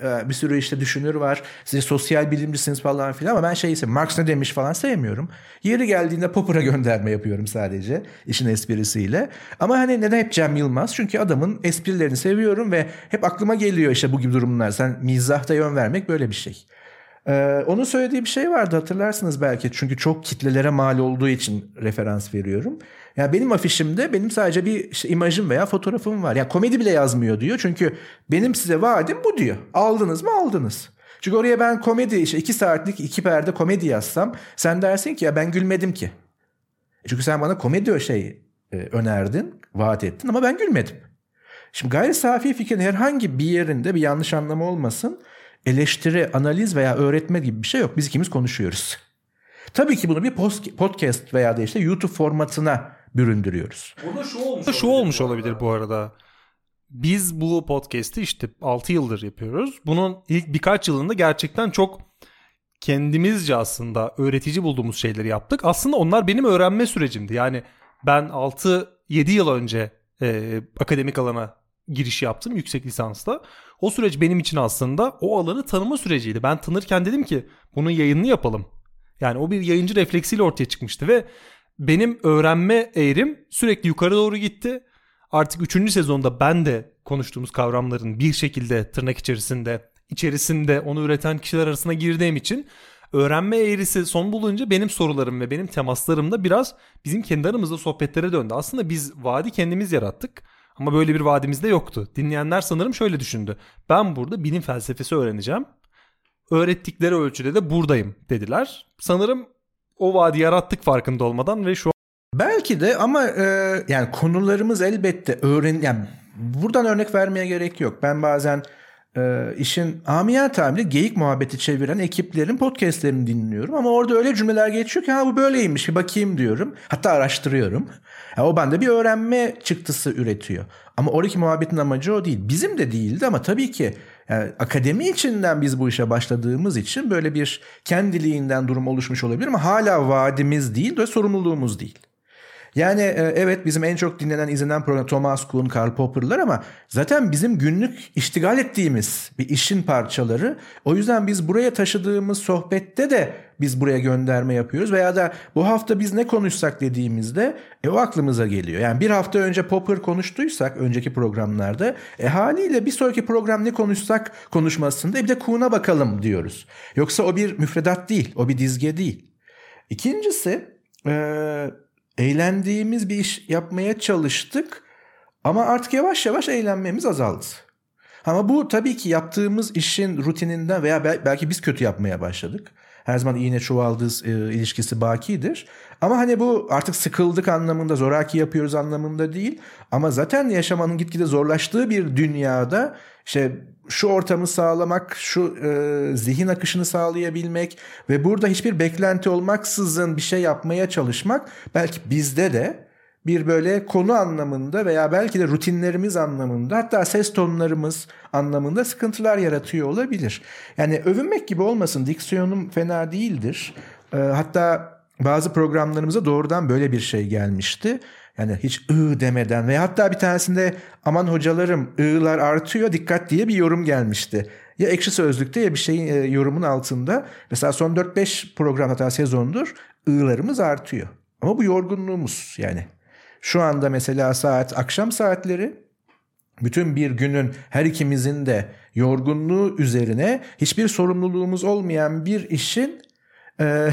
bir sürü işte düşünür var. Siz sosyal bilimcisiniz falan filan ama ben şey ise Marx ne demiş falan sevmiyorum. Yeri geldiğinde Popper'a *laughs* gönderme yapıyorum sadece işin esprisiyle. Ama hani neden hep Cem Yılmaz? Çünkü adamın esprilerini seviyorum ve hep aklıma geliyor işte bu gibi durumlar. Sen mizahta yön vermek böyle bir şey. Ee, onun söylediği bir şey vardı hatırlarsınız belki. Çünkü çok kitlelere mal olduğu için referans veriyorum. Ya benim afişimde benim sadece bir imajım veya fotoğrafım var. Ya komedi bile yazmıyor diyor. Çünkü benim size vaadim bu diyor. Aldınız mı aldınız. Çünkü oraya ben komedi işte iki saatlik iki perde komedi yazsam sen dersin ki ya ben gülmedim ki. Çünkü sen bana komedi şey e, önerdin, vaat ettin ama ben gülmedim. Şimdi gayri safi fikrin herhangi bir yerinde bir yanlış anlama olmasın. Eleştiri, analiz veya öğretme gibi bir şey yok. Biz ikimiz konuşuyoruz. Tabii ki bunu bir podcast veya da işte YouTube formatına büründürüyoruz. Burada şu olmuş, şu olmuş olabilir bu arada. Biz bu podcast'i işte 6 yıldır yapıyoruz. Bunun ilk birkaç yılında gerçekten çok kendimizce aslında öğretici bulduğumuz şeyleri yaptık. Aslında onlar benim öğrenme sürecimdi. Yani ben 6-7 yıl önce e, akademik alana giriş yaptım yüksek lisansla. O süreç benim için aslında o alanı tanıma süreciydi. Ben tanırken dedim ki bunun yayınını yapalım. Yani o bir yayıncı refleksiyle ortaya çıkmıştı ve benim öğrenme eğrim sürekli yukarı doğru gitti. Artık 3. sezonda ben de konuştuğumuz kavramların bir şekilde tırnak içerisinde içerisinde onu üreten kişiler arasına girdiğim için öğrenme eğrisi son bulunca benim sorularım ve benim temaslarım da biraz bizim kendi aramızda sohbetlere döndü. Aslında biz vadi kendimiz yarattık. Ama böyle bir vadimiz de yoktu. Dinleyenler sanırım şöyle düşündü. Ben burada bilim felsefesi öğreneceğim. Öğrettikleri ölçüde de buradayım dediler. Sanırım o vadi yarattık farkında olmadan ve şu Belki de ama e, yani konularımız elbette öğren yani buradan örnek vermeye gerek yok. Ben bazen e, işin amiyat tabiri geyik muhabbeti çeviren ekiplerin podcastlerini dinliyorum ama orada öyle cümleler geçiyor ki ha bu böyleymiş bir bakayım diyorum. Hatta araştırıyorum. Yani o bende bir öğrenme çıktısı üretiyor. Ama oradaki muhabbetin amacı o değil. Bizim de değildi ama tabii ki yani akademi içinden biz bu işe başladığımız için böyle bir kendiliğinden durum oluşmuş olabilir ama hala vaadimiz değil ve sorumluluğumuz değil. Yani e, evet bizim en çok dinlenen izlenen program Thomas Kuhn, Karl Popper'lar ama zaten bizim günlük iştigal ettiğimiz bir işin parçaları. O yüzden biz buraya taşıdığımız sohbette de biz buraya gönderme yapıyoruz veya da bu hafta biz ne konuşsak dediğimizde e, o aklımıza geliyor. Yani bir hafta önce Popper konuştuysak önceki programlarda e, haliyle bir sonraki program ne konuşsak konuşmasında e, bir de Kuhn'a bakalım diyoruz. Yoksa o bir müfredat değil, o bir dizge değil. İkincisi e, eğlendiğimiz bir iş yapmaya çalıştık ama artık yavaş yavaş eğlenmemiz azaldı. Ama bu tabii ki yaptığımız işin rutininden veya belki biz kötü yapmaya başladık. Her zaman iğne çuvaldız e, ilişkisi bakidir. Ama hani bu artık sıkıldık anlamında zoraki yapıyoruz anlamında değil. Ama zaten yaşamanın gitgide zorlaştığı bir dünyada işte şu ortamı sağlamak, şu e, zihin akışını sağlayabilmek ve burada hiçbir beklenti olmaksızın bir şey yapmaya çalışmak belki bizde de bir böyle konu anlamında veya belki de rutinlerimiz anlamında hatta ses tonlarımız anlamında sıkıntılar yaratıyor olabilir. Yani övünmek gibi olmasın diksiyonum fena değildir. E, hatta bazı programlarımıza doğrudan böyle bir şey gelmişti. Yani hiç ı demeden ve hatta bir tanesinde aman hocalarım ı'lar artıyor dikkat diye bir yorum gelmişti. Ya ekşi sözlükte ya bir şeyin e, yorumun altında. Mesela son 4-5 program hatta sezondur ı'larımız artıyor. Ama bu yorgunluğumuz yani. Şu anda mesela saat akşam saatleri bütün bir günün her ikimizin de yorgunluğu üzerine hiçbir sorumluluğumuz olmayan bir işin e,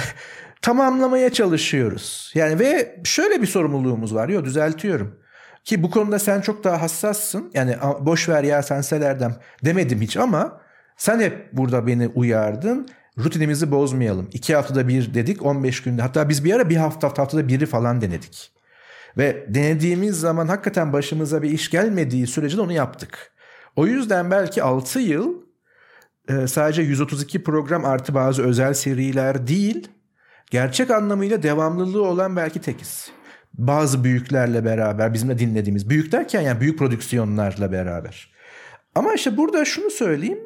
tamamlamaya çalışıyoruz. Yani ve şöyle bir sorumluluğumuz var. Yok düzeltiyorum. Ki bu konuda sen çok daha hassassın. Yani boş ver ya sen Selerdem demedim hiç ama sen hep burada beni uyardın. Rutinimizi bozmayalım. İki haftada bir dedik 15 günde. Hatta biz bir ara bir hafta haftada biri falan denedik. Ve denediğimiz zaman hakikaten başımıza bir iş gelmediği sürece de onu yaptık. O yüzden belki 6 yıl e, sadece 132 program artı bazı özel seriler değil gerçek anlamıyla devamlılığı olan belki tekiz. Bazı büyüklerle beraber bizim de dinlediğimiz büyük derken yani büyük prodüksiyonlarla beraber. Ama işte burada şunu söyleyeyim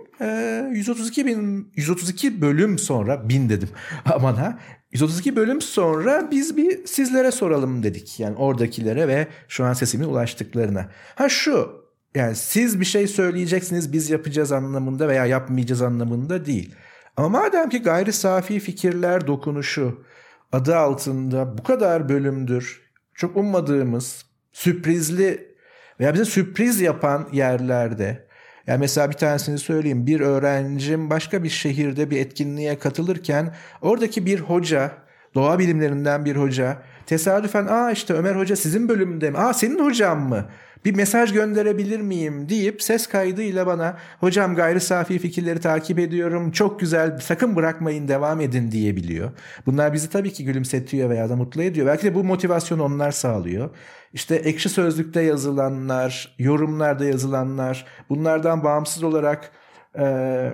132 bin 132 bölüm sonra bin dedim *laughs* aman ha 132 bölüm sonra biz bir sizlere soralım dedik. Yani oradakilere ve şu an sesimin ulaştıklarına. Ha şu yani siz bir şey söyleyeceksiniz biz yapacağız anlamında veya yapmayacağız anlamında değil. Ama madem ki gayri safi fikirler dokunuşu adı altında bu kadar bölümdür çok ummadığımız sürprizli veya bize sürpriz yapan yerlerde yani mesela bir tanesini söyleyeyim. Bir öğrencim başka bir şehirde bir etkinliğe katılırken oradaki bir hoca, doğa bilimlerinden bir hoca tesadüfen aa işte Ömer Hoca sizin bölümünde mi? Aa senin hocan mı? Bir mesaj gönderebilir miyim deyip ses kaydıyla bana hocam gayri safi fikirleri takip ediyorum çok güzel sakın bırakmayın devam edin diyebiliyor. Bunlar bizi tabii ki gülümsetiyor veya da mutlu ediyor. Belki de bu motivasyonu onlar sağlıyor. İşte ekşi sözlükte yazılanlar, yorumlarda yazılanlar bunlardan bağımsız olarak e,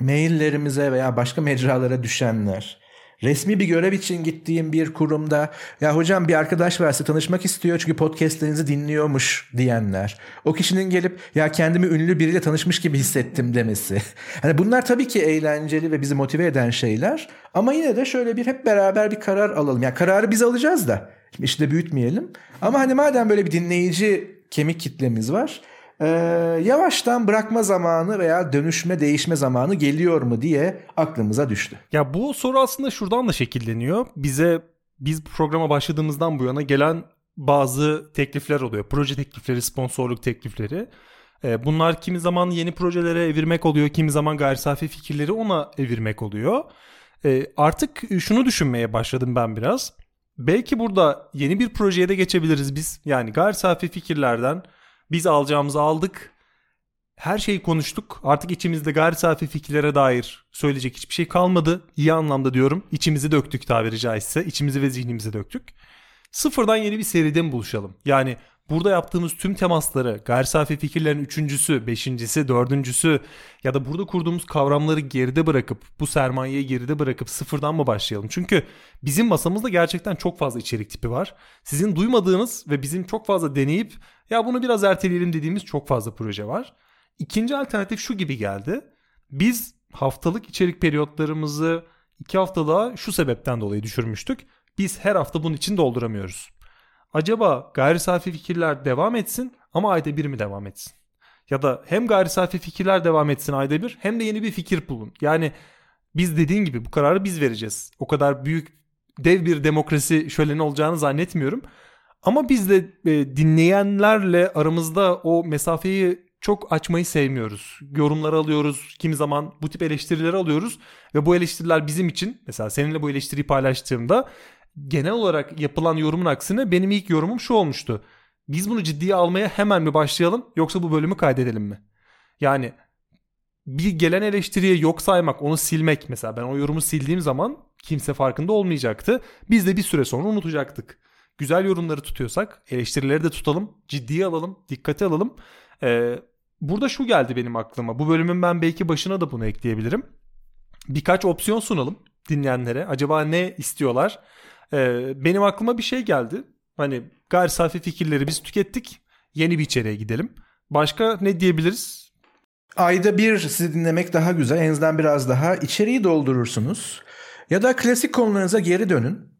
maillerimize veya başka mecralara düşenler Resmi bir görev için gittiğim bir kurumda ya hocam bir arkadaş varsa tanışmak istiyor çünkü podcastlerinizi dinliyormuş diyenler. O kişinin gelip ya kendimi ünlü biriyle tanışmış gibi hissettim demesi. *laughs* Hani bunlar tabii ki eğlenceli ve bizi motive eden şeyler ama yine de şöyle bir hep beraber bir karar alalım. Yani kararı biz alacağız da. İşi de büyütmeyelim. Ama hani madem böyle bir dinleyici kemik kitlemiz var e, yavaştan bırakma zamanı veya dönüşme değişme zamanı geliyor mu diye aklımıza düştü. Ya bu soru aslında şuradan da şekilleniyor. Bize biz bu programa başladığımızdan bu yana gelen bazı teklifler oluyor. Proje teklifleri, sponsorluk teklifleri. E, bunlar kimi zaman yeni projelere evirmek oluyor, kimi zaman gayri safi fikirleri ona evirmek oluyor. E, artık şunu düşünmeye başladım ben biraz. Belki burada yeni bir projeye de geçebiliriz biz. Yani gayri safi fikirlerden biz alacağımızı aldık. Her şeyi konuştuk. Artık içimizde gayri safi fikirlere dair söyleyecek hiçbir şey kalmadı. İyi anlamda diyorum. İçimizi döktük tabiri caizse. İçimizi ve zihnimizi döktük. Sıfırdan yeni bir seride mi buluşalım? Yani burada yaptığımız tüm temasları gayri safi fikirlerin üçüncüsü, beşincisi, dördüncüsü ya da burada kurduğumuz kavramları geride bırakıp bu sermayeyi geride bırakıp sıfırdan mı başlayalım? Çünkü bizim masamızda gerçekten çok fazla içerik tipi var. Sizin duymadığınız ve bizim çok fazla deneyip ya bunu biraz erteleyelim dediğimiz çok fazla proje var. İkinci alternatif şu gibi geldi. Biz haftalık içerik periyotlarımızı iki haftalığa şu sebepten dolayı düşürmüştük. Biz her hafta bunun için dolduramıyoruz. Acaba gayri safi fikirler devam etsin ama ayda bir mi devam etsin? Ya da hem gayri safi fikirler devam etsin ayda bir hem de yeni bir fikir bulun. Yani biz dediğin gibi bu kararı biz vereceğiz. O kadar büyük dev bir demokrasi şöleni olacağını zannetmiyorum. Ama biz de e, dinleyenlerle aramızda o mesafeyi çok açmayı sevmiyoruz. Yorumlar alıyoruz. Kimi zaman bu tip eleştirileri alıyoruz. Ve bu eleştiriler bizim için mesela seninle bu eleştiriyi paylaştığımda genel olarak yapılan yorumun aksine benim ilk yorumum şu olmuştu. Biz bunu ciddiye almaya hemen mi başlayalım yoksa bu bölümü kaydedelim mi? Yani bir gelen eleştiriye yok saymak, onu silmek mesela ben o yorumu sildiğim zaman kimse farkında olmayacaktı. Biz de bir süre sonra unutacaktık. Güzel yorumları tutuyorsak eleştirileri de tutalım, ciddiye alalım, dikkate alalım. Ee, burada şu geldi benim aklıma. Bu bölümün ben belki başına da bunu ekleyebilirim. Birkaç opsiyon sunalım dinleyenlere. Acaba ne istiyorlar? Ee, benim aklıma bir şey geldi. Hani gayri safi fikirleri biz tükettik. Yeni bir içeriğe gidelim. Başka ne diyebiliriz? Ayda bir sizi dinlemek daha güzel. En azından biraz daha içeriği doldurursunuz. Ya da klasik konularınıza geri dönün.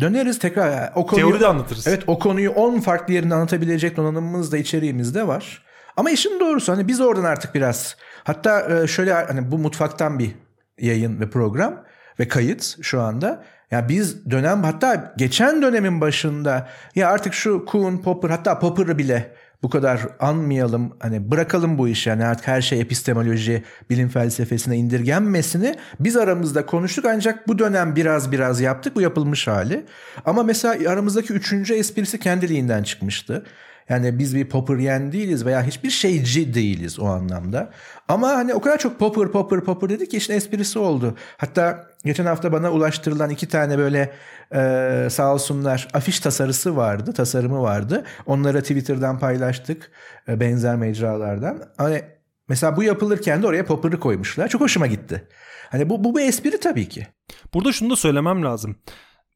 Döneriz tekrar. O konuyu, Teoride anlatırız. Evet o konuyu 10 farklı yerinde anlatabilecek donanımımız da içeriğimizde var. Ama işin doğrusu hani biz oradan artık biraz hatta e, şöyle hani bu mutfaktan bir yayın ve program ve kayıt şu anda. Ya biz dönem hatta geçen dönemin başında ya artık şu Kuhn, Popper hatta Popper'ı bile bu kadar anmayalım hani bırakalım bu işi. Yani artık her şey epistemoloji bilim felsefesine indirgenmesini biz aramızda konuştuk. Ancak bu dönem biraz biraz yaptık bu yapılmış hali. Ama mesela aramızdaki üçüncü esprisi kendiliğinden çıkmıştı yani biz bir Popperyen değiliz veya hiçbir şeyci değiliz o anlamda. Ama hani o kadar çok Popper Popper Popper dedik ki işin esprisi oldu. Hatta geçen hafta bana ulaştırılan iki tane böyle e, sağ olsunlar afiş tasarısı vardı, tasarımı vardı. Onları Twitter'dan paylaştık e, benzer mecralardan. Hani mesela bu yapılırken de oraya Popper'ı koymuşlar. Çok hoşuma gitti. Hani bu, bu bir espri tabii ki. Burada şunu da söylemem lazım.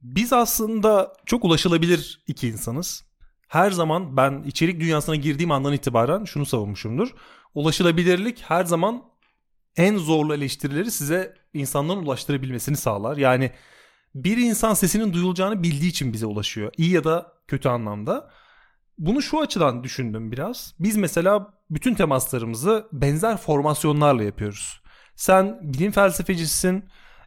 Biz aslında çok ulaşılabilir iki insanız her zaman ben içerik dünyasına girdiğim andan itibaren şunu savunmuşumdur. Ulaşılabilirlik her zaman en zorlu eleştirileri size insanların ulaştırabilmesini sağlar. Yani bir insan sesinin duyulacağını bildiği için bize ulaşıyor. İyi ya da kötü anlamda. Bunu şu açıdan düşündüm biraz. Biz mesela bütün temaslarımızı benzer formasyonlarla yapıyoruz. Sen bilim felsefecisin,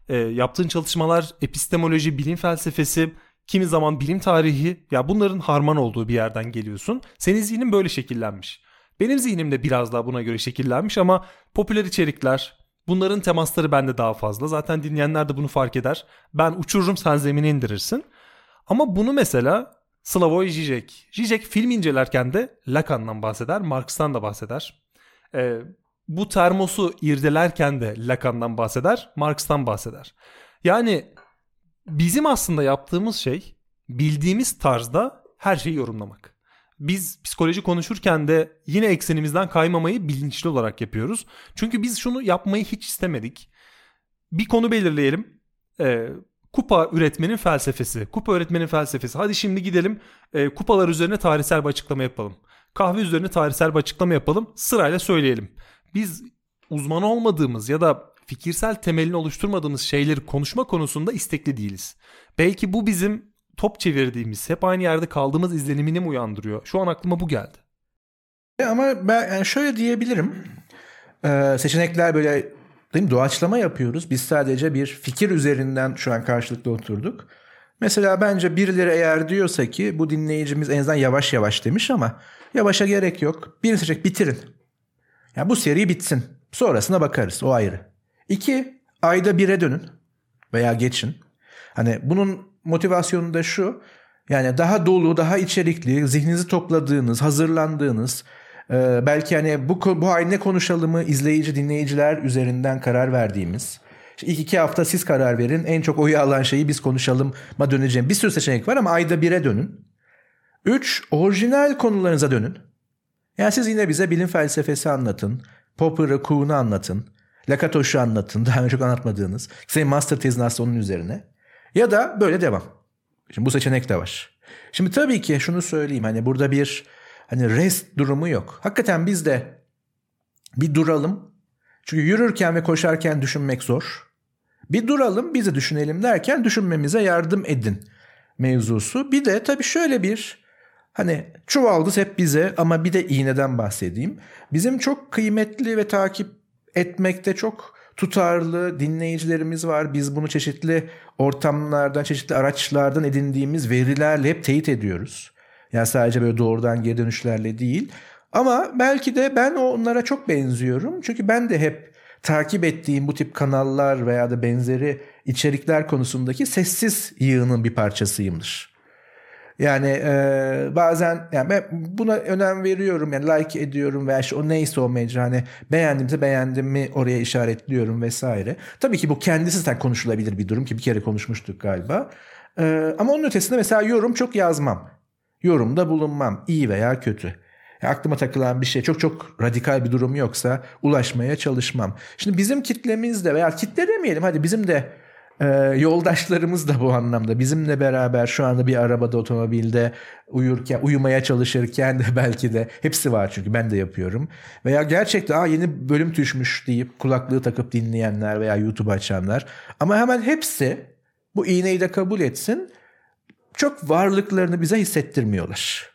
e, yaptığın çalışmalar epistemoloji, bilim felsefesi, kimi zaman bilim tarihi ya bunların harman olduğu bir yerden geliyorsun. Senin zihnin böyle şekillenmiş. Benim zihnim de biraz daha buna göre şekillenmiş ama popüler içerikler, bunların temasları bende daha fazla. Zaten dinleyenler de bunu fark eder. Ben uçururum sen zemine indirirsin. Ama bunu mesela Slavoj Žižek. Žižek film incelerken de Lacan'dan bahseder, Marx'tan da bahseder. Ee, bu termosu irdelerken de Lacan'dan bahseder, Marx'tan bahseder. Yani Bizim aslında yaptığımız şey bildiğimiz tarzda her şeyi yorumlamak. Biz psikoloji konuşurken de yine eksenimizden kaymamayı bilinçli olarak yapıyoruz. Çünkü biz şunu yapmayı hiç istemedik. Bir konu belirleyelim. Ee, kupa üretmenin felsefesi. Kupa öğretmenin felsefesi. Hadi şimdi gidelim e, kupalar üzerine tarihsel bir açıklama yapalım. Kahve üzerine tarihsel bir açıklama yapalım. Sırayla söyleyelim. Biz uzman olmadığımız ya da fikirsel temelini oluşturmadığımız şeyleri konuşma konusunda istekli değiliz. Belki bu bizim top çevirdiğimiz, hep aynı yerde kaldığımız izlenimini mi uyandırıyor? Şu an aklıma bu geldi. E, ama ben yani şöyle diyebilirim. Ee, seçenekler böyle değil mi? doğaçlama yapıyoruz. Biz sadece bir fikir üzerinden şu an karşılıklı oturduk. Mesela bence birileri eğer diyorsa ki bu dinleyicimiz en azından yavaş yavaş demiş ama yavaşa gerek yok. Bir seçecek bitirin. Yani bu seri bitsin. Sonrasına bakarız. O ayrı. İki, ayda bire dönün veya geçin. Hani bunun motivasyonu da şu. Yani daha dolu, daha içerikli, zihninizi topladığınız, hazırlandığınız, e, belki hani bu, bu ay ne konuşalımı izleyici, dinleyiciler üzerinden karar verdiğimiz. İşte ilk iki hafta siz karar verin. En çok oyu alan şeyi biz konuşalım ma döneceğim. Bir sürü seçenek var ama ayda bire dönün. Üç, orijinal konularınıza dönün. Yani siz yine bize bilim felsefesi anlatın. Popper'ı, Kuhn'u anlatın. Lakatoş'u anlatın. *laughs* Daha önce çok anlatmadığınız. Senin master tezin aslında onun üzerine. Ya da böyle devam. Şimdi bu seçenek de var. Şimdi tabii ki şunu söyleyeyim. Hani burada bir hani rest durumu yok. Hakikaten biz de bir duralım. Çünkü yürürken ve koşarken düşünmek zor. Bir duralım bizi düşünelim derken düşünmemize yardım edin mevzusu. Bir de tabii şöyle bir hani çuvaldız hep bize ama bir de iğneden bahsedeyim. Bizim çok kıymetli ve takip etmekte çok tutarlı dinleyicilerimiz var. Biz bunu çeşitli ortamlardan, çeşitli araçlardan edindiğimiz verilerle hep teyit ediyoruz. Yani sadece böyle doğrudan geri dönüşlerle değil. Ama belki de ben onlara çok benziyorum. Çünkü ben de hep takip ettiğim bu tip kanallar veya da benzeri içerikler konusundaki sessiz yığının bir parçasıyımdır. Yani e, bazen yani ben buna önem veriyorum yani like ediyorum veya işte o neyse o mecra hani beğendimse beğendim mi oraya işaretliyorum vesaire. Tabii ki bu kendisi zaten konuşulabilir bir durum ki bir kere konuşmuştuk galiba. E, ama onun ötesinde mesela yorum çok yazmam. Yorumda bulunmam iyi veya kötü. Ya aklıma takılan bir şey çok çok radikal bir durum yoksa ulaşmaya çalışmam. Şimdi bizim kitlemizde veya kitle demeyelim hadi bizim de ee, yoldaşlarımız da bu anlamda bizimle beraber şu anda bir arabada otomobilde uyurken uyumaya çalışırken de *laughs* belki de hepsi var çünkü ben de yapıyorum. Veya gerçekten Aa, yeni bölüm düşmüş deyip kulaklığı takıp dinleyenler veya YouTube açanlar ama hemen hepsi bu iğneyi de kabul etsin çok varlıklarını bize hissettirmiyorlar.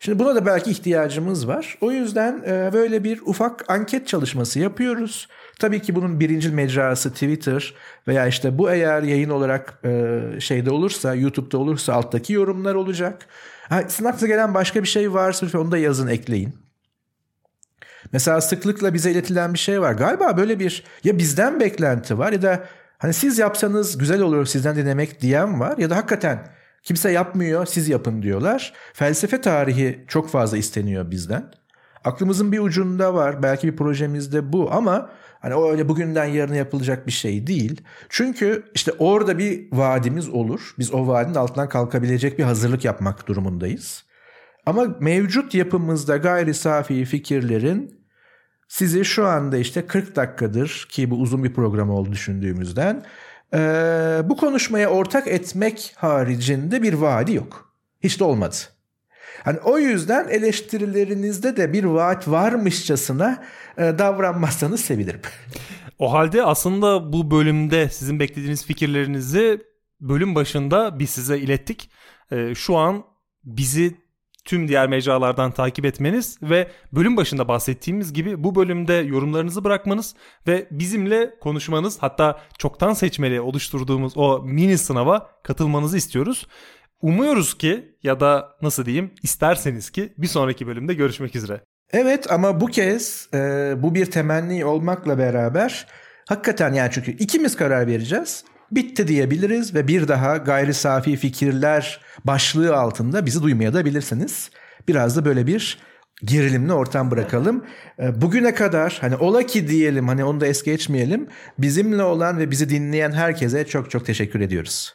Şimdi buna da belki ihtiyacımız var. O yüzden e, böyle bir ufak anket çalışması yapıyoruz. Tabii ki bunun birincil mecrası Twitter veya işte bu eğer yayın olarak e, şeyde olursa YouTube'da olursa alttaki yorumlar olacak. Ha, gelen başka bir şey varsa onu da yazın ekleyin. Mesela sıklıkla bize iletilen bir şey var. Galiba böyle bir ya bizden beklenti var ya da hani siz yapsanız güzel olur sizden dinlemek diyen var ya da hakikaten kimse yapmıyor siz yapın diyorlar. Felsefe tarihi çok fazla isteniyor bizden. Aklımızın bir ucunda var belki bir projemizde bu ama Hani o öyle bugünden yarına yapılacak bir şey değil. Çünkü işte orada bir vaadimiz olur. Biz o vaadin altından kalkabilecek bir hazırlık yapmak durumundayız. Ama mevcut yapımızda gayri safi fikirlerin sizi şu anda işte 40 dakikadır ki bu uzun bir program oldu düşündüğümüzden bu konuşmaya ortak etmek haricinde bir vaadi yok. Hiç de olmadı. Hani o yüzden eleştirilerinizde de bir vaat varmışçasına e, davranmazsanız sevinirim. *laughs* O halde aslında bu bölümde sizin beklediğiniz fikirlerinizi bölüm başında biz size ilettik. E, şu an bizi tüm diğer mecralardan takip etmeniz ve bölüm başında bahsettiğimiz gibi bu bölümde yorumlarınızı bırakmanız ve bizimle konuşmanız hatta çoktan seçmeli oluşturduğumuz o mini sınava katılmanızı istiyoruz. Umuyoruz ki ya da nasıl diyeyim isterseniz ki bir sonraki bölümde görüşmek üzere. Evet ama bu kez e, bu bir temenni olmakla beraber hakikaten yani çünkü ikimiz karar vereceğiz. Bitti diyebiliriz ve bir daha gayri safi fikirler başlığı altında bizi duymaya da bilirsiniz. Biraz da böyle bir gerilimli ortam bırakalım. E, bugüne kadar hani ola ki diyelim hani onu da es geçmeyelim. Bizimle olan ve bizi dinleyen herkese çok çok teşekkür ediyoruz.